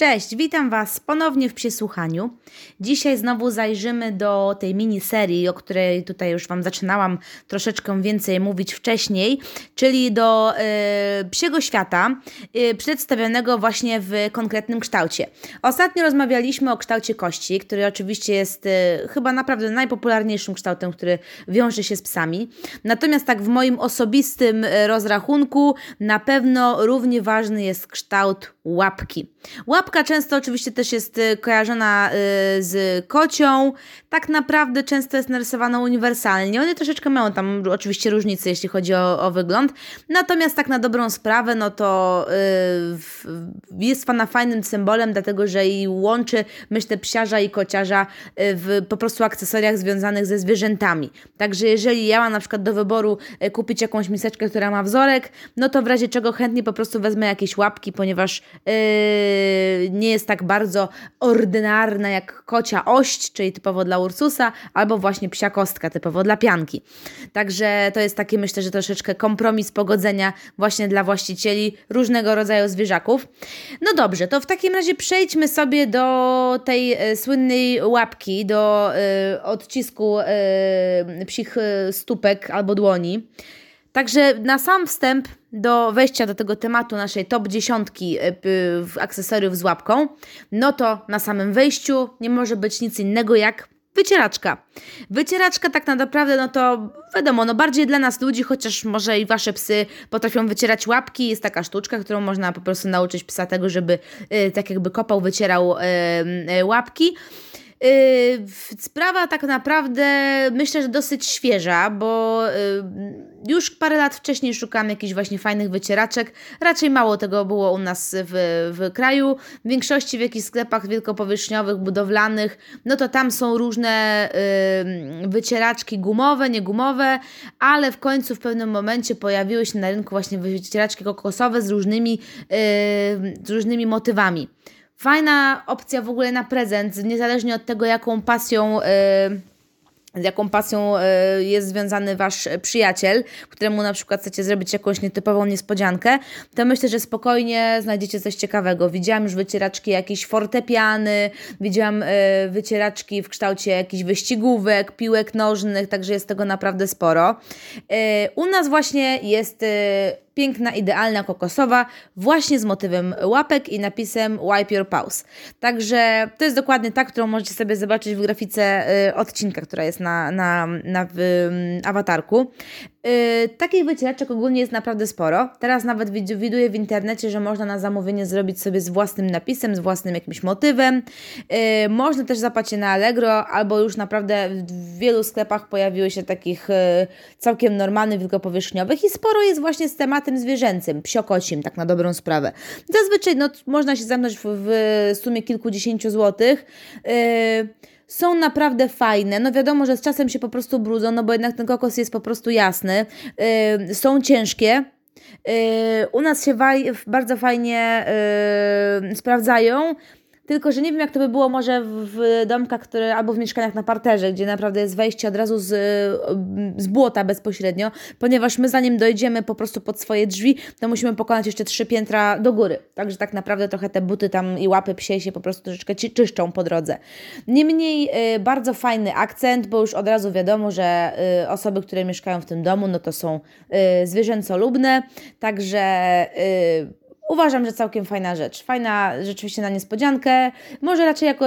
Cześć, witam Was ponownie w Psiesłuchaniu. Dzisiaj znowu zajrzymy do tej miniserii, o której tutaj już Wam zaczynałam troszeczkę więcej mówić wcześniej, czyli do y, Psiego Świata, y, przedstawionego właśnie w konkretnym kształcie. Ostatnio rozmawialiśmy o kształcie kości, który oczywiście jest y, chyba naprawdę najpopularniejszym kształtem, który wiąże się z psami. Natomiast tak w moim osobistym rozrachunku na pewno równie ważny jest kształt łapki. Łapka często oczywiście też jest y, kojarzona y, z kocią. Tak naprawdę często jest narysowana uniwersalnie. One troszeczkę mają tam oczywiście różnice, jeśli chodzi o, o wygląd. Natomiast tak na dobrą sprawę, no to yy, jest ona fajnym symbolem, dlatego że i łączy, myślę, psiarza i kociarza y, w po prostu akcesoriach związanych ze zwierzętami. Także jeżeli ja mam na przykład do wyboru kupić jakąś miseczkę, która ma wzorek, no to w razie czego chętnie po prostu wezmę jakieś łapki, ponieważ nie jest tak bardzo ordynarna jak kocia ość, czyli typowo dla Ursusa, albo właśnie psia kostka, typowo dla pianki. Także to jest taki, myślę, że troszeczkę kompromis pogodzenia właśnie dla właścicieli różnego rodzaju zwierzaków. No dobrze, to w takim razie przejdźmy sobie do tej e, słynnej łapki, do y, odcisku y, psich stópek albo dłoni. Także na sam wstęp do wejścia do tego tematu naszej top dziesiątki e, akcesoriów z łapką, no to na samym wejściu nie może być nic innego jak wycieraczka. Wycieraczka tak naprawdę, no to wiadomo, no bardziej dla nas ludzi, chociaż może i wasze psy potrafią wycierać łapki. Jest taka sztuczka, którą można po prostu nauczyć psa tego, żeby y, tak jakby kopał, wycierał y, łapki. Yy, sprawa tak naprawdę myślę, że dosyć świeża, bo yy, już parę lat wcześniej szukałam jakichś właśnie fajnych wycieraczek. Raczej mało tego było u nas w, w kraju. W większości w jakichś sklepach wielkopowierzchniowych, budowlanych, no to tam są różne yy, wycieraczki gumowe, niegumowe, ale w końcu w pewnym momencie pojawiły się na rynku właśnie wycieraczki kokosowe z różnymi, z różnymi motywami. Fajna opcja w ogóle na prezent, niezależnie od tego, jaką pasją. Yy, z jaką pasją y, jest związany wasz przyjaciel, któremu na przykład chcecie zrobić jakąś nietypową niespodziankę, to myślę, że spokojnie znajdziecie coś ciekawego. Widziałam już wycieraczki jakieś fortepiany, widziałam y, wycieraczki w kształcie jakichś wyścigówek, piłek nożnych, także jest tego naprawdę sporo. Y, u nas właśnie jest piękna, idealna, kokosowa, właśnie z motywem łapek i napisem Wipe Your Paws. Także to jest dokładnie ta, którą możecie sobie zobaczyć w grafice y, odcinka, która jest na, na, na w, y, awatarku. Takich wycieraczek ogólnie jest naprawdę sporo. Teraz nawet widuję w internecie, że można na zamówienie zrobić sobie z własnym napisem, z własnym jakimś motywem. Yy, można też zapać je na Allegro, albo już naprawdę w wielu sklepach pojawiły się takich yy, całkiem normalnych, wielkopowierzchniowych i sporo jest właśnie z tematem zwierzęcym, psiokocim, tak na dobrą sprawę. Zazwyczaj no, można się zamknąć w, w sumie kilkudziesięciu złotych. Yy, są naprawdę fajne. No wiadomo, że z czasem się po prostu brudzą, no bo jednak ten kokos jest po prostu jasny. Yy, są ciężkie. Yy, u nas się bardzo fajnie yy, sprawdzają. Tylko, że nie wiem, jak to by było może w domkach, które, albo w mieszkaniach na parterze, gdzie naprawdę jest wejście od razu z, z błota bezpośrednio, ponieważ my zanim dojdziemy po prostu pod swoje drzwi, to musimy pokonać jeszcze trzy piętra do góry. Także tak naprawdę trochę te buty tam i łapy psie się po prostu troszeczkę czyszczą po drodze. Niemniej y, bardzo fajny akcent, bo już od razu wiadomo, że y, osoby, które mieszkają w tym domu, no to są y, zwierzęcolubne, także Uważam, że całkiem fajna rzecz. Fajna rzeczywiście na niespodziankę. Może raczej jako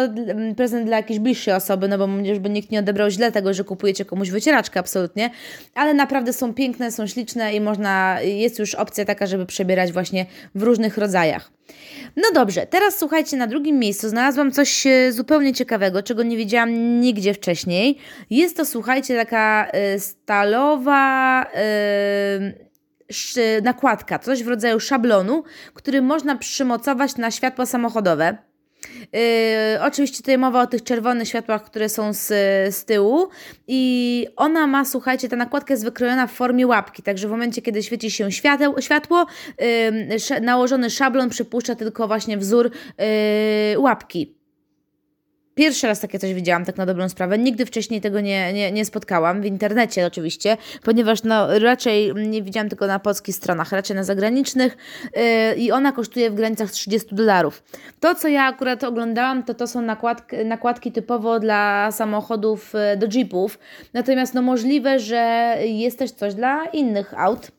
prezent dla jakiejś bliższej osoby, no bo żeby nikt nie odebrał źle tego, że kupujecie komuś wycieraczkę, absolutnie. Ale naprawdę są piękne, są śliczne i można, jest już opcja taka, żeby przebierać właśnie w różnych rodzajach. No dobrze, teraz słuchajcie, na drugim miejscu znalazłam coś e, zupełnie ciekawego, czego nie widziałam nigdzie wcześniej. Jest to, słuchajcie, taka y, stalowa. Y, nakładka, coś w rodzaju szablonu, który można przymocować na światła samochodowe. Yy, oczywiście tutaj mowa o tych czerwonych światłach, które są z, z tyłu i ona ma, słuchajcie, ta nakładka jest wykrojona w formie łapki, także w momencie, kiedy świeci się świateł, światło, yy, nałożony szablon przypuszcza tylko właśnie wzór yy, łapki. Pierwszy raz takie coś widziałam, tak na dobrą sprawę. Nigdy wcześniej tego nie, nie, nie spotkałam, w internecie oczywiście, ponieważ no, raczej nie widziałam tylko na polskich stronach, raczej na zagranicznych yy, i ona kosztuje w granicach 30 dolarów. To, co ja akurat oglądałam, to to są nakładki, nakładki typowo dla samochodów, y, do jeepów, natomiast no możliwe, że jest też coś dla innych aut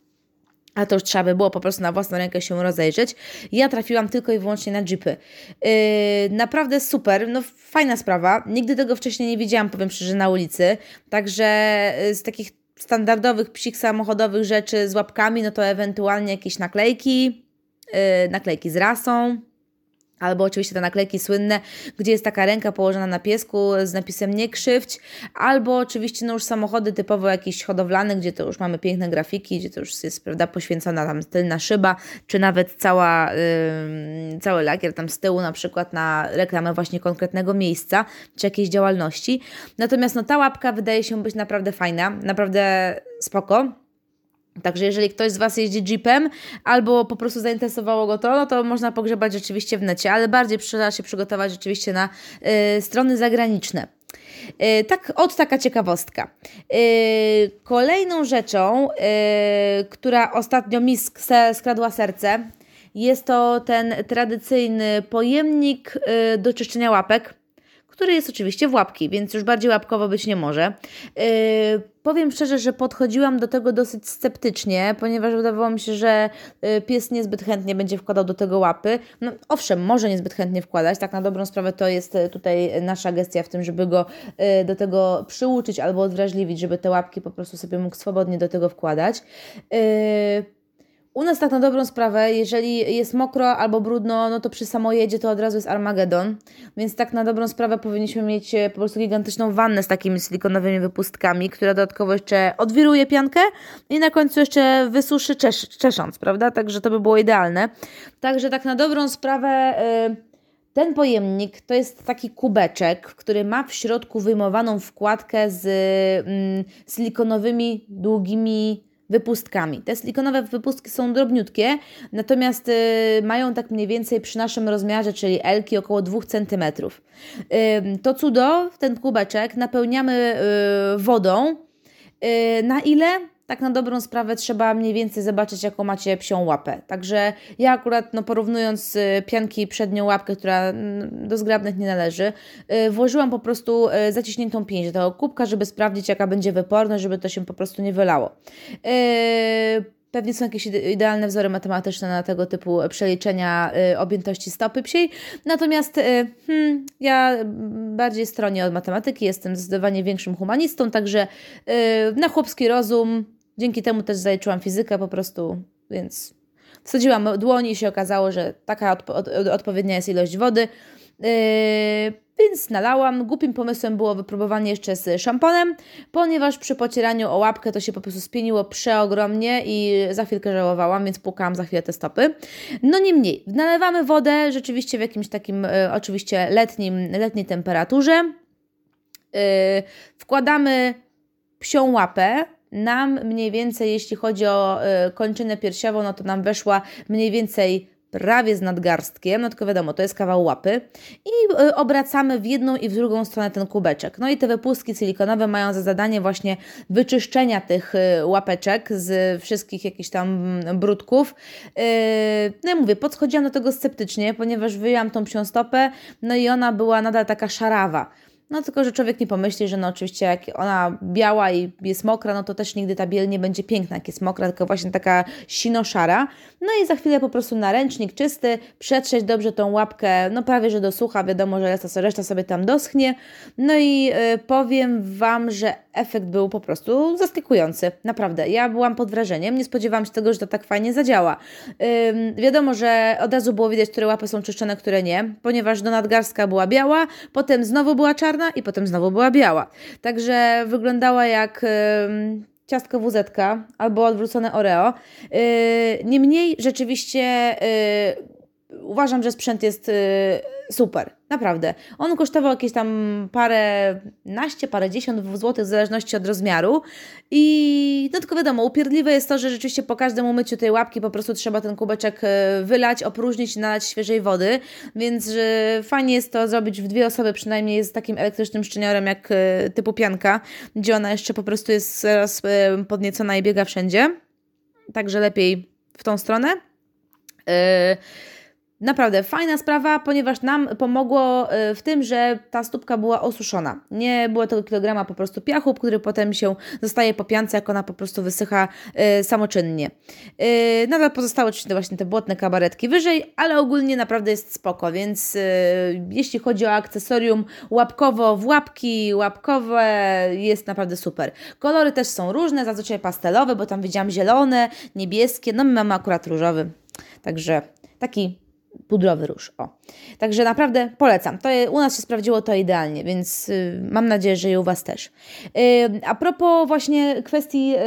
a to już trzeba by było po prostu na własną rękę się rozejrzeć. Ja trafiłam tylko i wyłącznie na jeepy. Yy, naprawdę super, no fajna sprawa. Nigdy tego wcześniej nie widziałam, powiem szczerze, na ulicy. Także yy, z takich standardowych psich samochodowych rzeczy z łapkami, no to ewentualnie jakieś naklejki, yy, naklejki z rasą, Albo oczywiście te naklejki słynne, gdzie jest taka ręka położona na piesku z napisem nie krzywdź, albo oczywiście no już samochody typowo jakieś hodowlane, gdzie to już mamy piękne grafiki, gdzie to już jest prawda, poświęcona tam tylna szyba, czy nawet cała, yy, cały lakier tam z tyłu na przykład na reklamę właśnie konkretnego miejsca, czy jakiejś działalności. Natomiast no ta łapka wydaje się być naprawdę fajna, naprawdę spoko. Także jeżeli ktoś z Was jeździ jeepem albo po prostu zainteresowało go to, no to można pogrzebać rzeczywiście w necie, ale bardziej trzeba się przygotować rzeczywiście na y, strony zagraniczne. Y, tak, od taka ciekawostka. Y, kolejną rzeczą, y, która ostatnio mi skradła serce, jest to ten tradycyjny pojemnik y, do czyszczenia łapek który jest oczywiście w łapki, więc już bardziej łapkowo być nie może. Yy, powiem szczerze, że podchodziłam do tego dosyć sceptycznie, ponieważ wydawało mi się, że yy, pies niezbyt chętnie będzie wkładał do tego łapy. No, owszem, może niezbyt chętnie wkładać, tak na dobrą sprawę to jest yy, tutaj nasza gestia w tym, żeby go yy, do tego przyuczyć albo odwrażliwić, żeby te łapki po prostu sobie mógł swobodnie do tego wkładać. Yy, u nas tak na dobrą sprawę, jeżeli jest mokro albo brudno, no to przy samojedzie to od razu jest Armagedon, więc tak na dobrą sprawę powinniśmy mieć e, po prostu gigantyczną wannę z takimi silikonowymi wypustkami, która dodatkowo jeszcze odwiruje piankę i na końcu jeszcze wysuszy czesz czesząc, prawda? Także to by było idealne. Także tak na dobrą sprawę... Yy, ten pojemnik to jest taki kubeczek, który ma w środku wyjmowaną wkładkę z mm, silikonowymi, długimi wypustkami. Te silikonowe wypustki są drobniutkie, natomiast y, mają tak mniej więcej przy naszym rozmiarze, czyli elki około 2 cm. Y, to cudo, ten kubeczek napełniamy y, wodą. Y, na ile? Tak na dobrą sprawę trzeba mniej więcej zobaczyć, jaką macie psią łapę. Także ja akurat, no porównując y, pianki przednią łapkę, która do zgrabnych nie należy, y, włożyłam po prostu y, zaciśniętą pięść do tego kubka, żeby sprawdzić, jaka będzie wyporność, żeby to się po prostu nie wylało. Pewnie są jakieś idealne wzory matematyczne na tego typu przeliczenia objętości stopy psiej. Natomiast hmm, ja bardziej stronię od matematyki, jestem zdecydowanie większym humanistą, także na chłopski rozum Dzięki temu też zaliczyłam fizykę po prostu, więc wsadziłam dłoni i się okazało, że taka odpo od odpowiednia jest ilość wody. Yy, więc nalałam. Głupim pomysłem było wypróbowanie jeszcze z szamponem, ponieważ przy pocieraniu o łapkę to się po prostu spieniło przeogromnie i za chwilkę żałowałam, więc pukałam za chwilę te stopy. No niemniej, nalewamy wodę rzeczywiście w jakimś takim y, oczywiście letnim, letniej temperaturze. Y, wkładamy psią łapę, nam mniej więcej, jeśli chodzi o y, kończynę piersiową, no to nam weszła mniej więcej prawie z nadgarstkiem, no tylko wiadomo, to jest kawał łapy i y, obracamy w jedną i w drugą stronę ten kubeczek. No i te wypustki silikonowe mają za zadanie właśnie wyczyszczenia tych y, łapeczek z wszystkich jakichś tam brudków. No ja mówię, podchodziłam do tego sceptycznie, ponieważ wyjęłam tą psią stopę, no i ona była nadal taka szarawa. No tylko, że człowiek nie pomyśli, że no oczywiście jak ona biała i jest mokra, no to też nigdy ta biel nie będzie piękna, jak jest mokra, tylko właśnie taka sino-szara. No i za chwilę po prostu na ręcznik czysty, przetrzeć dobrze tą łapkę, no prawie, że do sucha, wiadomo, że reszta, reszta sobie tam doschnie. No i y, powiem Wam, że efekt był po prostu zaskakujący, naprawdę. Ja byłam pod wrażeniem, nie spodziewałam się tego, że to tak fajnie zadziała. Ym, wiadomo, że od razu było widać, które łapy są czyszczone, które nie, ponieważ do nadgarstka była biała, potem znowu była czarna, czarna i potem znowu była biała. Także wyglądała jak ciastko WZ albo odwrócone Oreo. Yy, niemniej rzeczywiście yy, uważam, że sprzęt jest y, super. Naprawdę. On kosztował jakieś tam parę naście, parę dziesiąt złotych w zależności od rozmiaru. I no tylko wiadomo, upierdliwe jest to, że rzeczywiście po każdym umyciu tej łapki po prostu trzeba ten kubeczek e, wylać, opróżnić nalać świeżej wody. Więc że fajnie jest to zrobić w dwie osoby, przynajmniej z takim elektrycznym szczeniorem jak e, typu pianka, gdzie ona jeszcze po prostu jest zaraz e, podniecona i biega wszędzie. Także lepiej w tą stronę. Yy, Naprawdę fajna sprawa, ponieważ nam pomogło y, w tym, że ta stópka była osuszona. Nie było tego kilograma po prostu piachu, który potem się zostaje po piance, jak ona po prostu wysycha y, samoczynnie. Y, nadal pozostały oczywiście właśnie te błotne kabaretki wyżej, ale ogólnie naprawdę jest spoko, więc jeśli chodzi o akcesorium łapkowo w łapki, łapkowe, jest naprawdę super. Kolory też są różne, zazwyczaj pastelowe, bo tam widziałam zielone, niebieskie, no my mamy akurat różowy. Także taki pudrowy róż. O. Także naprawdę polecam. To u nas się sprawdziło to idealnie, więc y, mam nadzieję, że i u Was też. Y, a propos właśnie kwestii y,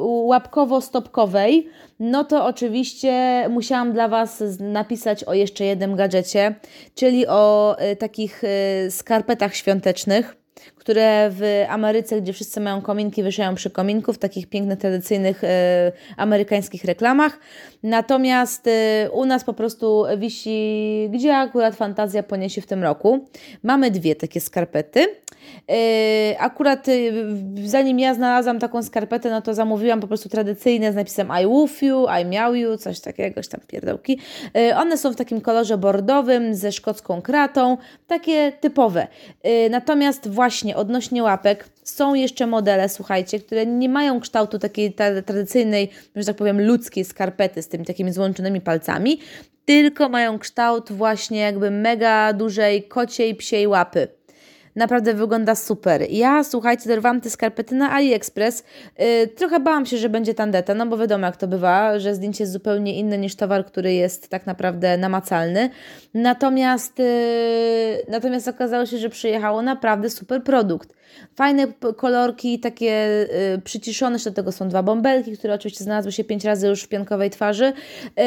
łapkowo-stopkowej, no to oczywiście musiałam dla Was napisać o jeszcze jednym gadżecie, czyli o y, takich y, skarpetach świątecznych które w Ameryce, gdzie wszyscy mają kominki, wieszają przy kominku, w takich pięknych, tradycyjnych e, amerykańskich reklamach. Natomiast e, u nas po prostu wisi, gdzie akurat fantazja poniesie w tym roku. Mamy dwie takie skarpety. E, akurat y, zanim ja znalazłam taką skarpetę, no to zamówiłam po prostu tradycyjne z napisem I woof you, I miał you, coś takiego, tam pierdełki. E, one są w takim kolorze bordowym ze szkocką kratą, takie typowe. E, natomiast właśnie odnośnie łapek są jeszcze modele, słuchajcie, które nie mają kształtu takiej tradycyjnej, że tak powiem, ludzkiej skarpety z tymi takimi złączonymi palcami, tylko mają kształt właśnie jakby mega dużej kociej psiej łapy. Naprawdę wygląda super. Ja, słuchajcie, dorwałam te skarpety na AliExpress. Yy, trochę bałam się, że będzie tandeta, no bo wiadomo jak to bywa, że zdjęcie jest zupełnie inne niż towar, który jest tak naprawdę namacalny. Natomiast, yy, natomiast okazało się, że przyjechało naprawdę super produkt. Fajne kolorki, takie yy, przyciszone, do tego są dwa bąbelki, które oczywiście znalazły się pięć razy już w piankowej twarzy. Yy,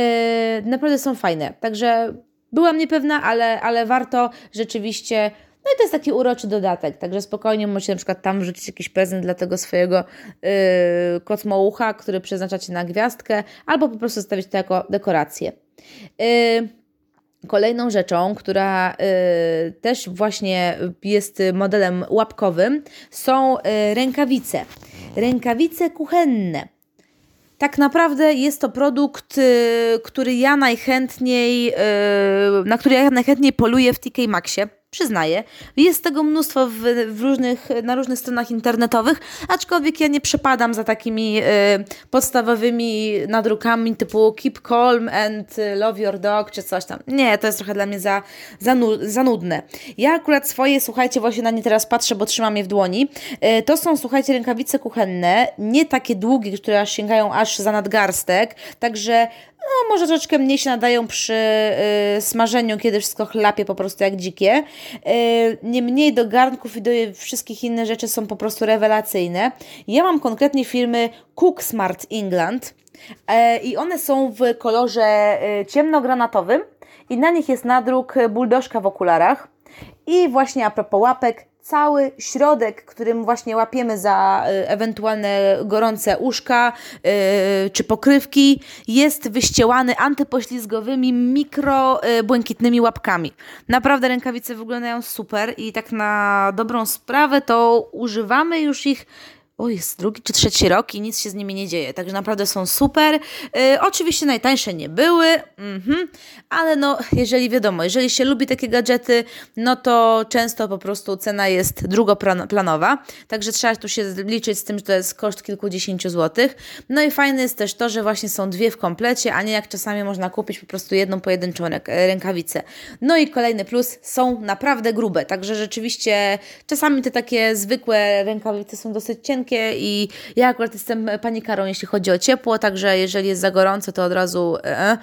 naprawdę są fajne. Także byłam niepewna, ale, ale warto rzeczywiście no i to jest taki uroczy dodatek, także spokojnie możecie na przykład tam wrzucić jakiś prezent dla tego swojego yy, który przeznaczacie na gwiazdkę, albo po prostu zostawić to jako dekorację. Yy, Kolejną rzeczą, która y, też właśnie jest modelem łapkowym, są y, rękawice. Rękawice kuchenne. Tak naprawdę jest to produkt, y, który ja najchętniej, na który ja najchętniej poluję w TK Maxie Przyznaję, jest tego mnóstwo w, w, różnych, na różnych stronach internetowych, aczkolwiek ja nie przepadam za takimi y, podstawowymi nadrukami typu Keep Calm and Love Your Dog czy coś tam. Nie, to jest trochę dla mnie za, za, za nudne. Ja akurat swoje, słuchajcie, właśnie na nie teraz patrzę, bo trzymam je w dłoni. Y, to są, słuchajcie, rękawice kuchenne, nie takie długie, które sięgają aż za nadgarstek, także no, może troszeczkę mniej się nadają przy y, smażeniu, kiedy wszystko chlapie po prostu jak dzikie. Y, Niemniej do garnków i do wszystkich innych rzeczy są po prostu rewelacyjne. Ja mam konkretnie firmy Cook Smart England y, i one są w kolorze y, ciemnogranatowym i na nich jest nadruk buldożka w okularach. I właśnie a propos łapek, cały środek, którym właśnie łapiemy za y, ewentualne gorące uszka yy, czy pokrywki, jest wyściełany antypoślizgowymi mikrobłękitnymi łapkami. Naprawdę rękawice wyglądają super i tak na dobrą sprawę to używamy już ich o jest drugi czy trzeci rok i nic się z nimi nie dzieje. Także naprawdę są super. Yy, oczywiście najtańsze nie były, mm-hmm, ale no, jeżeli wiadomo, jeżeli się lubi takie gadżety, no to często po prostu cena jest drugoplanowa. Także trzeba tu się liczyć z tym, że to jest koszt kilkudziesięciu złotych. No i fajne jest też to, że właśnie są dwie w komplecie, a nie jak czasami można kupić po prostu jedną pojedynczą rękawicę. No i kolejny plus, są naprawdę grube. Także rzeczywiście czasami te takie zwykłe rękawice są dosyć cienkie, i ja akurat jestem panikarą, jeśli chodzi o ciepło, także jeżeli jest za gorąco, to od razu... E,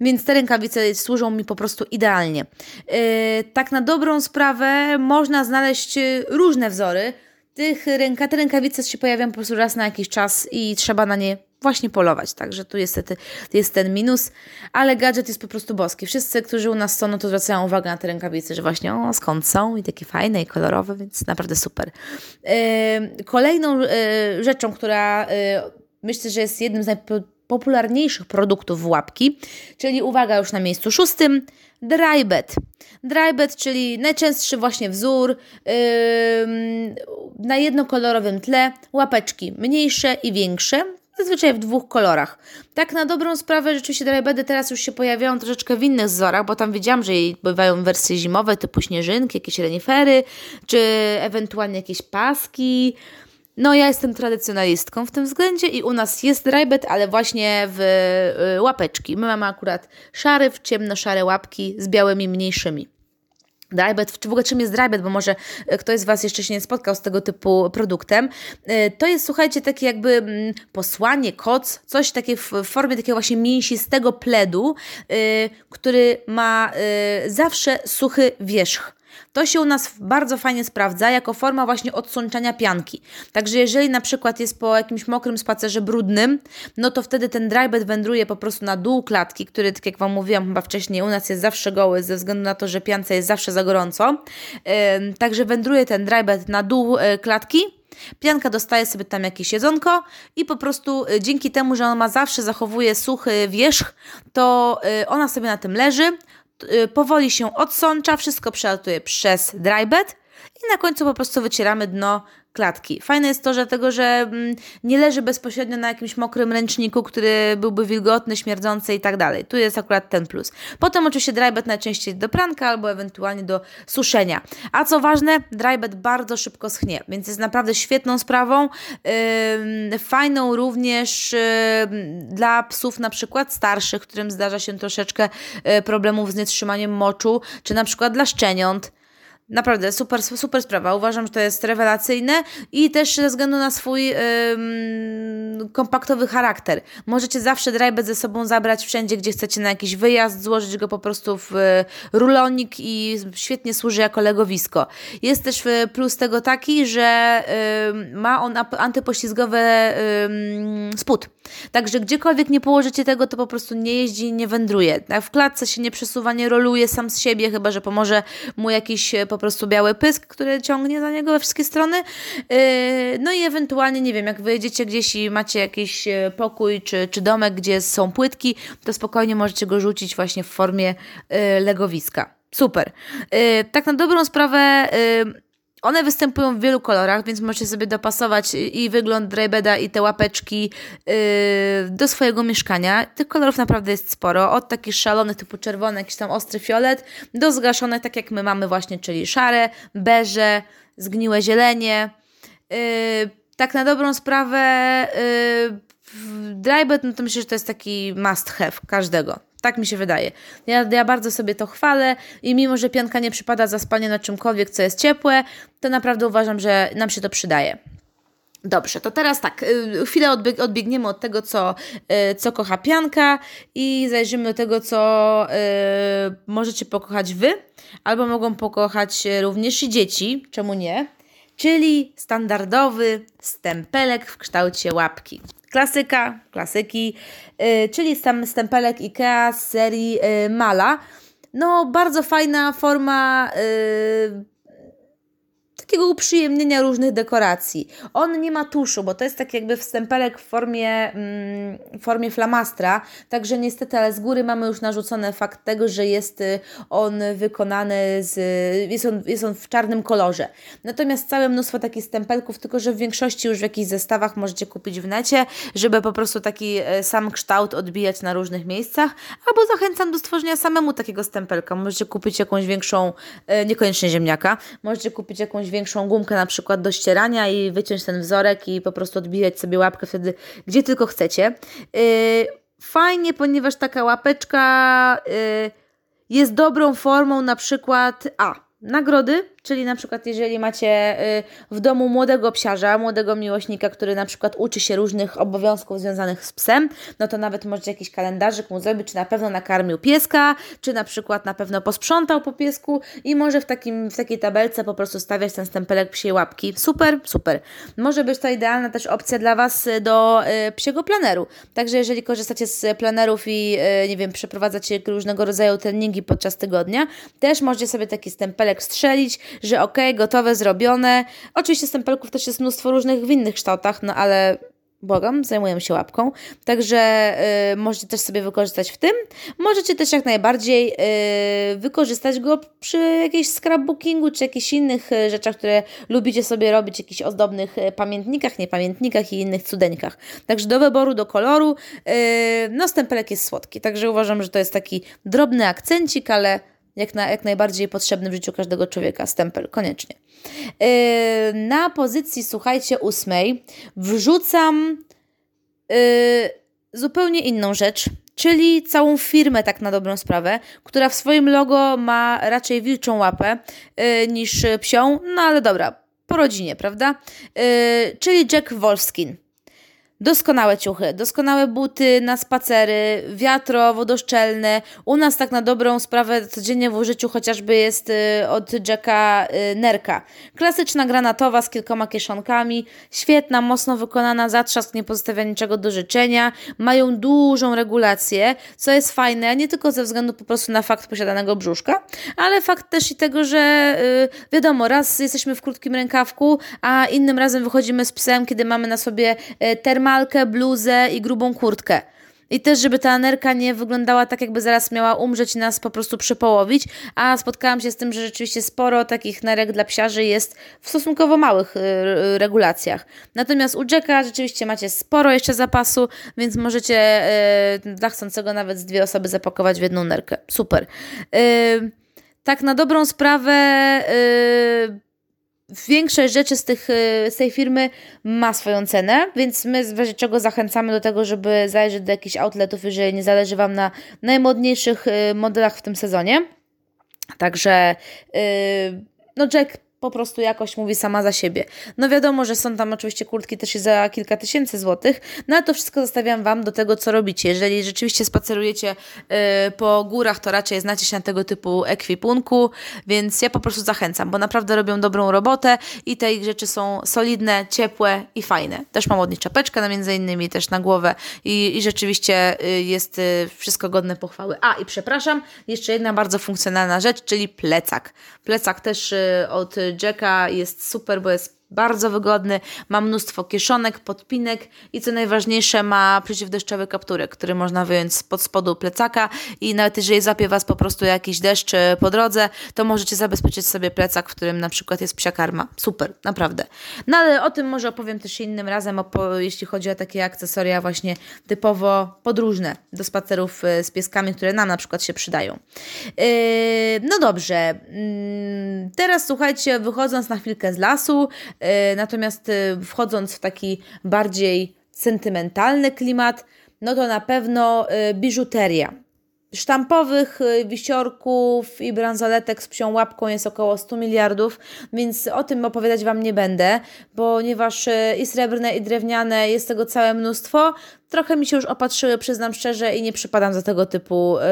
więc te rękawice służą mi po prostu idealnie. E, tak na dobrą sprawę można znaleźć różne wzory, tych ręka, te rękawice się pojawiają po prostu raz na jakiś czas i trzeba na nie właśnie polować. Także tu niestety jest ten minus, ale gadżet jest po prostu boski. Wszyscy, którzy u nas są, no to zwracają uwagę na te rękawice, że właśnie o, skąd są i takie fajne i kolorowe, więc naprawdę super. Yy, kolejną yy, rzeczą, która yy, myślę, że jest jednym z najpopularniejszych produktów w łapki, czyli uwaga już na miejscu szóstym, drybed. Drybed, czyli najczęstszy właśnie wzór yy, na jednokolorowym tle, łapeczki mniejsze i większe, zazwyczaj w dwóch kolorach. Tak na dobrą sprawę rzeczywiście drybedy teraz już się pojawiają troszeczkę w innych wzorach, bo tam widziałam, że bywają wersje zimowe typu śnieżynki, jakieś renifery, czy ewentualnie jakieś paski, no, ja jestem tradycjonalistką w tym względzie i u nas jest drybed, ale właśnie w y, łapeczki. My mamy akurat szary, w ciemno-szare łapki z białymi mniejszymi. Drybed, czy w ogóle czym jest drybed, bo może y, ktoś z Was jeszcze się nie spotkał z tego typu produktem. Y, to jest, słuchajcie, takie jakby mm, posłanie, koc, coś takie w formie takiego właśnie mięsistego pledu, który ma zawsze suchy wierzch. To się u nas bardzo fajnie sprawdza jako forma właśnie odsączania pianki. Także jeżeli na przykład jest po jakimś mokrym spacerze brudnym, no to wtedy ten drybed wędruje po prostu na dół klatki, który, tak jak Wam mówiłam chyba wcześniej, u nas jest zawsze goły ze względu na to, że piance jest zawsze za gorąco. Yy, także wędruje ten drybed na dół yy, klatki, Pianka dostaje sobie tam jakieś jedzonko i po prostu y, dzięki temu, że ona ma zawsze zachowuje suchy wierzch, to y, ona sobie na tym leży, powoli się odsącza, wszystko przelatuje przez drybed i na końcu po prostu wycieramy dno klatki. Fajne jest to, że że mm, nie leży bezpośrednio na jakimś mokrym ręczniku, który byłby wilgotny, śmierdzący i tak dalej. Tu jest akurat ten plus. Potem oczywiście drybed najczęściej do pranka albo ewentualnie do suszenia. A co ważne, drybed bardzo szybko schnie, więc jest naprawdę świetną sprawą. Fajną również dla psów na przykład starszych, którym zdarza się troszeczkę yy, problemów z nietrzymaniem moczu, czy na przykład dla szczeniąt Naprawdę super, super sprawa. Uważam, że to jest rewelacyjne i też ze względu na swój yy, kompaktowy charakter. Możecie zawsze drajbet ze sobą zabrać wszędzie, gdzie chcecie na jakiś wyjazd, złożyć go po prostu w rulonik i świetnie służy jako legowisko. Jest też y, plus tego taki, że ma on antypoślizgowy spód. Także gdziekolwiek nie położycie tego, to po prostu nie jeździ nie wędruje. W klatce się nie przesuwa, nie roluje sam z siebie, chyba że pomoże mu jakiś po prostu biały pysk, który ciągnie za niego we wszystkie strony. Yy, no i ewentualnie, nie wiem, jak wyjedziecie gdzieś i macie jakiś e, pokój czy, czy domek, gdzie są płytki, to spokojnie możecie go rzucić właśnie w formie yy, legowiska. Super. Yy, tak na dobrą sprawę one występują w wielu kolorach, więc możecie sobie dopasować i wygląd draybeda i te łapeczki yy, do swojego mieszkania. Tych kolorów naprawdę jest sporo. Od takich szalonych typu czerwony, jakiś tam ostry fiolet, do zgaszonych, tak jak my mamy właśnie, czyli szare, beże, zgniłe zielenie. Yy, tak na dobrą sprawę yy, drybed, no to myślę, że to jest taki must have każdego. Tak mi się wydaje. Ja, ja bardzo sobie to chwalę i mimo, że pianka nie przypada za spanie na czymkolwiek, co jest ciepłe, to naprawdę uważam, że nam się to przydaje. Dobrze, to teraz tak, y, chwilę odbieg odbiegniemy od tego, co, y, co kocha pianka i zajrzymy do tego, co y, możecie pokochać wy, albo mogą pokochać również i dzieci, czemu nie? Czyli standardowy stempelek w kształcie łapki. Klasyka, klasyki, yy, czyli sam stempelek IKEA z serii yy, Mala. No, bardzo fajna forma yy, takiego uprzyjemnienia różnych dekoracji. On nie ma tuszu, bo to jest tak jakby wstępelek w formie, mm, formie flamastra, także niestety, ale z góry mamy już narzucony fakt tego, że jest y, on wykonany z, jest on, jest on w czarnym kolorze. Natomiast całe mnóstwo takich stempelków, tylko że w większości już w jakichś zestawach możecie kupić w necie, żeby po prostu taki y, sam kształt odbijać na różnych miejscach, albo zachęcam do stworzenia samemu takiego stempelka. Możecie kupić jakąś większą, y, niekoniecznie ziemniaka, możecie kupić jakąś większą gumkę na przykład do ścierania i wyciąć ten wzorek i po prostu odbijać sobie łapkę wtedy gdzie tylko chcecie. Yy, fajnie, ponieważ taka łapeczka yy, jest dobrą formą na przykład a nagrody, Czyli na przykład, jeżeli macie y, w domu młodego psiarza, młodego miłośnika, który na przykład uczy się różnych obowiązków związanych z psem, no to nawet możecie jakiś kalendarzyk mu zrobić, czy na pewno nakarmił pieska, czy na przykład na pewno posprzątał po piesku i może w, takim, w takiej tabelce po prostu stawiać ten stempelek psiej łapki. Super, super. Może być to idealna też opcja dla Was do y, psiego planeru. Także jeżeli korzystacie z planerów i y, nie wiem, przeprowadzacie różnego rodzaju treningi podczas tygodnia, też możecie sobie taki stempelek strzelić, że ok, gotowe, zrobione. Oczywiście stempelków też jest mnóstwo różnych w innych kształtach, no ale błagam, zajmuję się łapką. Także y, możecie też sobie wykorzystać w tym. Możecie też jak najbardziej y, wykorzystać go przy jakimś scrapbookingu czy jakichś innych y, rzeczach, które lubicie sobie robić, jakichś ozdobnych y, pamiętnikach, niepamiętnikach i innych cudeńkach. Także do wyboru, do koloru. Y, no, stempelek jest słodki, także uważam, że to jest taki drobny akcencik, ale jak, na, jak najbardziej potrzebny w życiu każdego człowieka. Stempel, koniecznie. Yy, na pozycji, słuchajcie, ósmej wrzucam yy, zupełnie inną rzecz, czyli całą firmę, tak na dobrą sprawę, która w swoim logo ma raczej wilczą łapę yy, niż psią, no ale dobra, po rodzinie, prawda? Yy, czyli Jack Wolfskin. Doskonałe ciuchy, doskonałe buty na spacery, wiatro, wodoszczelne. U nas tak na dobrą sprawę codziennie w użyciu chociażby jest y, od Jacka y, Nerka. Klasyczna granatowa z kilkoma kieszonkami, świetna, mocno wykonana, zatrzask nie pozostawia niczego do życzenia. Mają dużą regulację, co jest fajne, nie tylko ze względu po prostu na fakt posiadanego brzuszka, ale fakt też i tego, że y, wiadomo, raz jesteśmy w krótkim rękawku, a innym razem wychodzimy z psem, kiedy mamy na sobie termal malkę, bluzę i grubą kurtkę. I też, żeby ta nerka nie wyglądała tak, jakby zaraz miała umrzeć i nas po prostu przepołowić. A spotkałam się z tym, że rzeczywiście sporo takich nerek dla psiarzy jest w stosunkowo małych y, regulacjach. Natomiast u Jacka rzeczywiście macie sporo jeszcze zapasu, więc możecie y, dla chcącego nawet z dwie osoby zapakować w jedną nerkę. Super. Y, tak na dobrą sprawę większość rzeczy z, tych, y, z tej firmy ma swoją cenę, więc my w razie czego zachęcamy do tego, żeby zajrzeć do jakichś outletów, jeżeli nie zależy Wam na najmodniejszych y, modelach w tym sezonie. Także yy, no Jack po prostu jakość mówi sama za siebie. No wiadomo, że są tam oczywiście kurtki też za kilka tysięcy złotych, no ale to wszystko zostawiam Wam do tego, co robicie. Jeżeli rzeczywiście spacerujecie yy, po górach, to raczej znacie się na tego typu ekwipunku, więc ja po prostu zachęcam, bo naprawdę robią dobrą robotę i te ich rzeczy są solidne, ciepłe i fajne. Też mam od nich czapeczkę, na między innymi też na głowę i, i rzeczywiście yy, jest yy, wszystko godne pochwały. A i przepraszam, jeszcze jedna bardzo funkcjonalna rzecz, czyli plecak. Plecak też y, od Jacka jest super, bo jest bardzo wygodny, ma mnóstwo kieszonek, podpinek i co najważniejsze ma przeciwdeszczowy kapturek, który można wyjąć spod spodu plecaka i nawet jeżeli zapie Was po prostu jakiś deszcz e, po drodze, to możecie zabezpieczyć sobie plecak, w którym na przykład jest psia karma. Super, naprawdę. No ale o tym może opowiem też innym razem, jeśli chodzi o takie akcesoria właśnie typowo podróżne do spacerów e, z pieskami, które nam na przykład się przydają. Yy, no dobrze, mm, teraz słuchajcie, wychodząc na chwilkę z lasu, natomiast e, wchodząc w taki bardziej sentymentalny klimat, no to na pewno e, biżuteria. Sztampowych wisiorków i bransoletek z psią łapką jest około 100 miliardów, więc o tym opowiadać Wam nie będę, ponieważ i srebrne, i drewniane jest tego całe mnóstwo. Trochę mi się już opatrzyły, przyznam szczerze, i nie przypadam za tego typu y,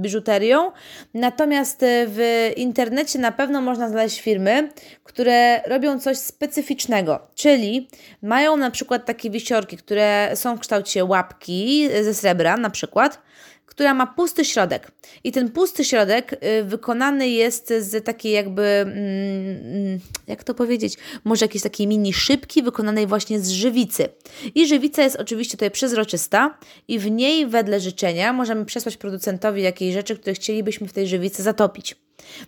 biżuterią. Natomiast y, w internecie na pewno można znaleźć firmy, które robią coś specyficznego, czyli mają na przykład takie wisiorki, które są w kształcie łapki ze srebra, na przykład która ma pusty środek. I ten pusty środek y, wykonany jest z takiej jakby, mm, jak to powiedzieć, może jakiejś takiej mini szybki wykonanej właśnie z żywicy. I żywica jest oczywiście tutaj przezroczysta i w niej wedle życzenia możemy przesłać producentowi jakiejś rzeczy, które chcielibyśmy w tej żywicy zatopić.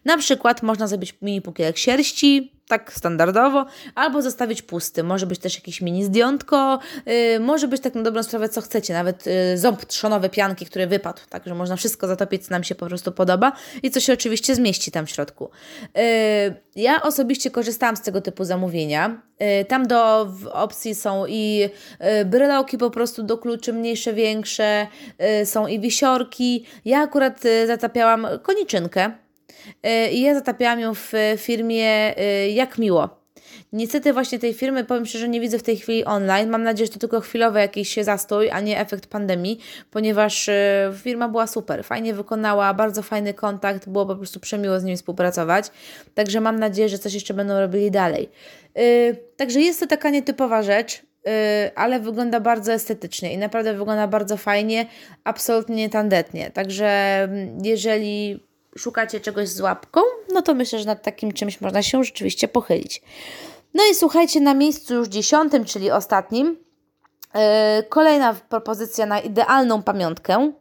Na przykład można zrobić mini pukielek sierści, tak standardowo, albo zostawić pusty. Może być też jakieś mini zdjątko, yy, może być tak na dobrą sprawę, co chcecie, nawet yy, ząb trzonowy pianki, który wypadł, także można wszystko zatopić, co nam się po prostu podoba i co się oczywiście zmieści tam w środku. Yy, ja osobiście korzystałam z tego typu zamówienia. Yy, tam do opcji są i yy, bryloki po prostu do kluczy mniejsze, większe, yy, są i wisiorki. Ja akurat yy, zatapiałam koniczynkę, i ja zatapiałam ją w firmie Jak Miło. Niestety właśnie tej firmy, powiem szczerze, nie widzę w tej chwili online. Mam nadzieję, że to tylko chwilowy jakiś zastój, a nie efekt pandemii, ponieważ y, firma była super, fajnie wykonała, bardzo fajny kontakt, było po prostu przemiło z nimi współpracować. Także mam nadzieję, że coś jeszcze będą robili dalej. Także jest to taka nietypowa rzecz, ale wygląda bardzo estetycznie i naprawdę wygląda bardzo fajnie, absolutnie tandetnie. Także mm, jeżeli szukacie czegoś z łapką, no to myślę, że nad takim czymś można się rzeczywiście pochylić. No i słuchajcie, na miejscu już dziesiątym, czyli ostatnim, yy, kolejna propozycja na idealną pamiątkę.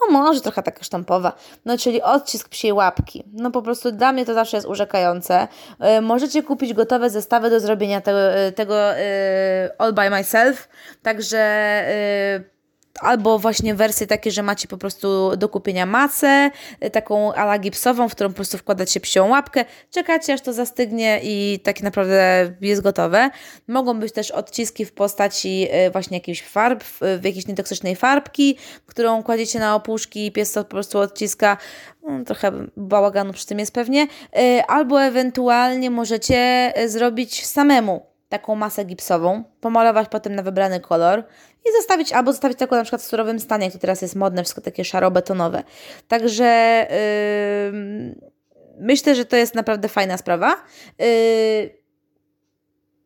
O, może trochę taka sztampowa. No, czyli odcisk psiej łapki. No, po prostu dla mnie to zawsze jest urzekające. Yy, możecie kupić gotowe zestawy do zrobienia tego, tego yy, all by myself. Także yy, albo właśnie wersje takie, że macie po prostu do kupienia masę, y, taką ala gipsową, w którą po prostu wkładacie psią łapkę, czekacie aż to zastygnie i tak naprawdę jest gotowe. Mogą być też odciski w postaci y, właśnie jakiejś farb, w jakiejś nietoksycznej farbki, którą kładziecie na opuszki i pies to po prostu odciska. No, trochę bałaganu przy tym jest pewnie. Y, albo ewentualnie możecie zrobić samemu taką masę gipsową, pomalować potem na wybrany kolor i zostawić, albo zostawić taką na przykład w surowym stanie, jak to teraz jest modne, wszystko takie szaro-betonowe. Także yy, myślę, że to jest naprawdę fajna sprawa. Yy,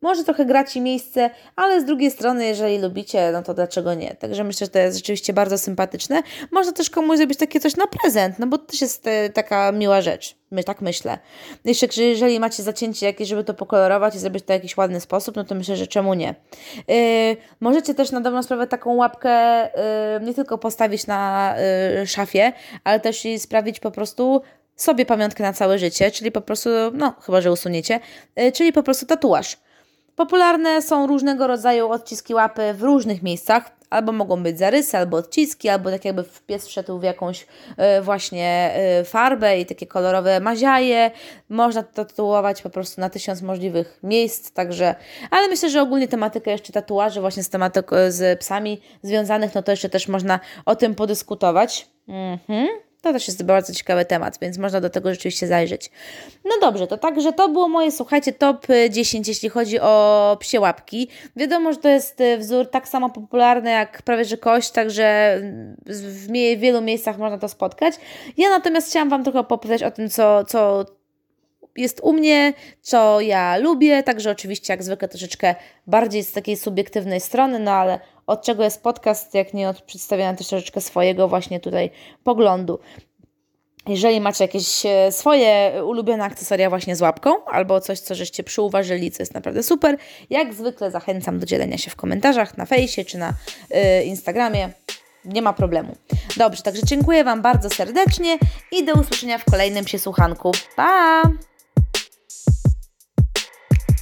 może trochę gra Ci miejsce, ale z drugiej strony, jeżeli lubicie, no to dlaczego nie? Także myślę, że to jest rzeczywiście bardzo sympatyczne. Można też komuś zrobić takie coś na prezent, no bo to też jest e, taka miła rzecz. My tak myślę. Jeszcze jeżeli macie zacięcie jakieś, żeby to pokolorować i zrobić to w jakiś ładny sposób, no to myślę, że czemu nie. Yy, możecie też na dobrą sprawę taką łapkę yy, nie tylko postawić na yy, szafie, ale też i sprawić po prostu sobie pamiątkę na całe życie, czyli po prostu, no chyba, że usuniecie, czyli po prostu tatuaż. Popularne są różnego rodzaju odciski łapy w różnych miejscach, albo mogą być zarysy, albo odciski, albo tak jakby pies wszedł w jakąś y, właśnie y, farbę i takie kolorowe maziaje. Można to tatuować po prostu na tysiąc możliwych miejsc, także, ale myślę, że ogólnie tematykę jeszcze tatuaży właśnie z tematyką z psami związanych, no to jeszcze też można o tym podyskutować. Mhm. To też jest bardzo ciekawy temat, więc można do tego rzeczywiście zajrzeć. No dobrze, to także to było moje, słuchajcie, top 10, jeśli chodzi o psie łapki. Wiadomo, że to jest y, wzór tak samo popularny jak prawie że kość, także w wielu miejscach można to spotkać. Ja natomiast chciałam Wam trochę opowiedzieć o tym, co, co jest u mnie, co ja lubię, także oczywiście jak zwykle troszeczkę bardziej z takiej subiektywnej strony, no ale od czego jest podcast, jak nie od przedstawiania też troszeczkę swojego właśnie tutaj poglądu. Jeżeli macie jakieś e, swoje ulubione akcesoria właśnie z łapką, albo coś, co żeście przyuważyli, co jest naprawdę super, jak zwykle zachęcam do dzielenia się w komentarzach na fejsie czy na y, Instagramie. Nie ma problemu. Dobrze, także dziękuję Wam bardzo serdecznie i do usłyszenia w kolejnym przesłuchanku. Pa!